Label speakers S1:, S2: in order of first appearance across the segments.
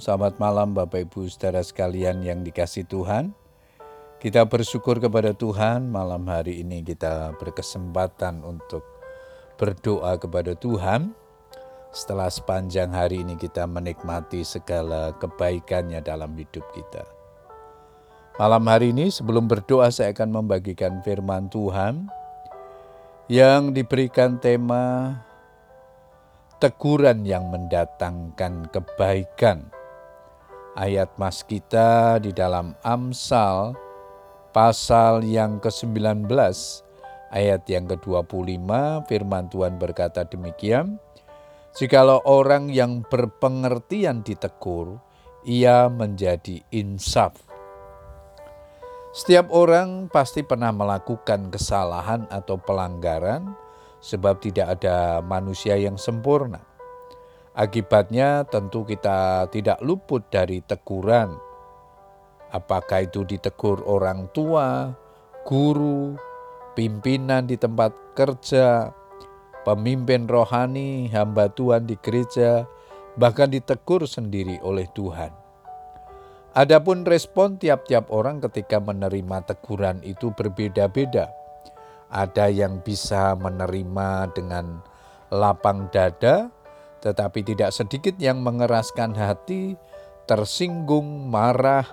S1: Selamat malam Bapak Ibu saudara sekalian yang dikasih Tuhan. Kita bersyukur kepada Tuhan malam hari ini kita berkesempatan untuk berdoa kepada Tuhan. Setelah sepanjang hari ini kita menikmati segala kebaikannya dalam hidup kita. Malam hari ini sebelum berdoa saya akan membagikan firman Tuhan yang diberikan tema teguran yang mendatangkan kebaikan. Ayat mas kita di dalam Amsal pasal yang ke-19 ayat yang ke-25 firman Tuhan berkata demikian, Jikalau orang yang berpengertian ditegur, ia menjadi insaf. Setiap orang pasti pernah melakukan kesalahan atau pelanggaran, sebab tidak ada manusia yang sempurna. Akibatnya tentu kita tidak luput dari teguran. Apakah itu ditegur orang tua, guru, pimpinan di tempat kerja, pemimpin rohani, hamba Tuhan di gereja, bahkan ditegur sendiri oleh Tuhan. Adapun respon tiap-tiap orang ketika menerima teguran itu berbeda-beda. Ada yang bisa menerima dengan lapang dada, tetapi tidak sedikit yang mengeraskan hati, tersinggung, marah,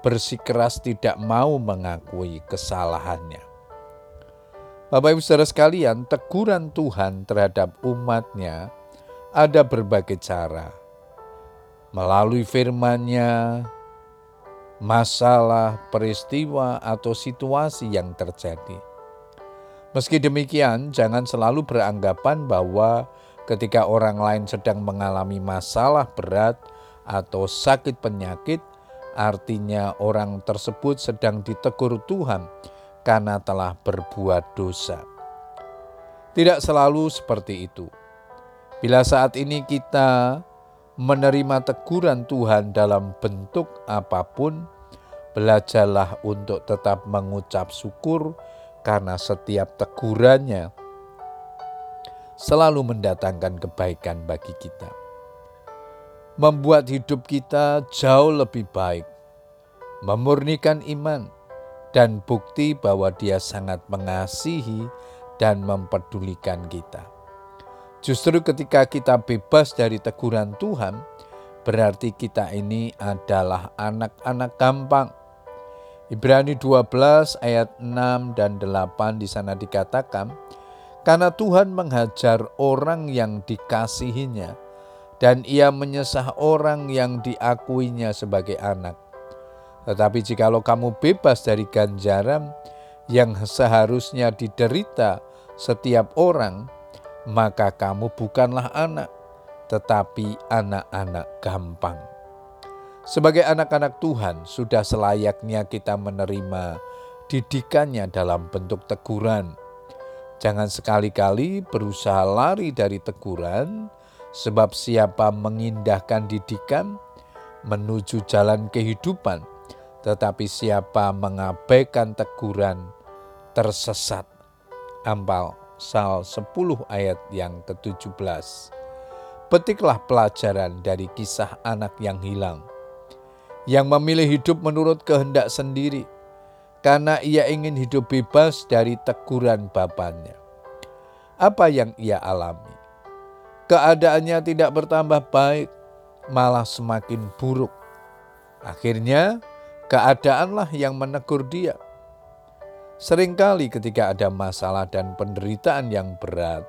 S1: bersikeras tidak mau mengakui kesalahannya. Bapak Ibu Saudara sekalian, teguran Tuhan terhadap umatnya ada berbagai cara. Melalui firman-Nya, masalah, peristiwa, atau situasi yang terjadi. Meski demikian, jangan selalu beranggapan bahwa ketika orang lain sedang mengalami masalah berat atau sakit penyakit, artinya orang tersebut sedang ditegur Tuhan karena telah berbuat dosa. Tidak selalu seperti itu. Bila saat ini kita menerima teguran Tuhan dalam bentuk apa pun, belajarlah untuk tetap mengucap syukur karena setiap tegurannya selalu mendatangkan kebaikan bagi kita. Membuat hidup kita jauh lebih baik, memurnikan iman, dan bukti bahwa Dia sangat mengasihi dan mempedulikan kita. Justru ketika kita bebas dari teguran Tuhan, berarti kita ini adalah anak-anak gampang Ibrani 12 ayat 6 dan 8 di sana dikatakan, karena Tuhan menghajar orang yang dikasihinya dan ia menyesah orang yang diakuinya sebagai anak. Tetapi jikalau kamu bebas dari ganjaran yang seharusnya diderita setiap orang, maka kamu bukanlah anak, tetapi anak-anak gampang. Sebagai anak-anak Tuhan, sudah selayaknya kita menerima didikannya dalam bentuk teguran. Jangan sekali-kali berusaha lari dari teguran, sebab siapa mengindahkan didikan menuju jalan kehidupan, tetapi siapa mengabaikan teguran tersesat. Ampal Sal 10 ayat yang ke-17. Petiklah pelajaran dari kisah anak yang hilang yang memilih hidup menurut kehendak sendiri karena ia ingin hidup bebas dari teguran bapaknya. Apa yang ia alami? Keadaannya tidak bertambah baik, malah semakin buruk. Akhirnya, keadaanlah yang menegur dia. Seringkali ketika ada masalah dan penderitaan yang berat,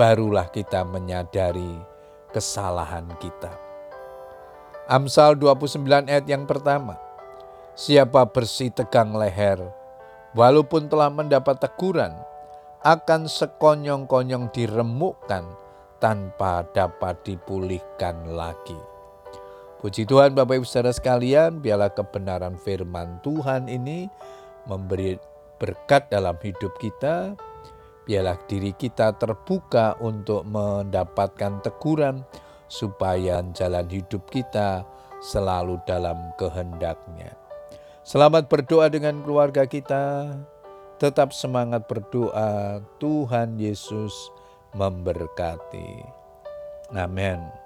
S1: barulah kita menyadari kesalahan kita. Amsal 29 ayat yang pertama. Siapa bersih tegang leher, walaupun telah mendapat teguran, akan sekonyong-konyong diremukkan tanpa dapat dipulihkan lagi. Puji Tuhan Bapak Ibu Saudara sekalian, biarlah kebenaran firman Tuhan ini memberi berkat dalam hidup kita. Biarlah diri kita terbuka untuk mendapatkan teguran, supaya jalan hidup kita selalu dalam kehendaknya. Selamat berdoa dengan keluarga kita. Tetap semangat berdoa. Tuhan Yesus memberkati. Amin.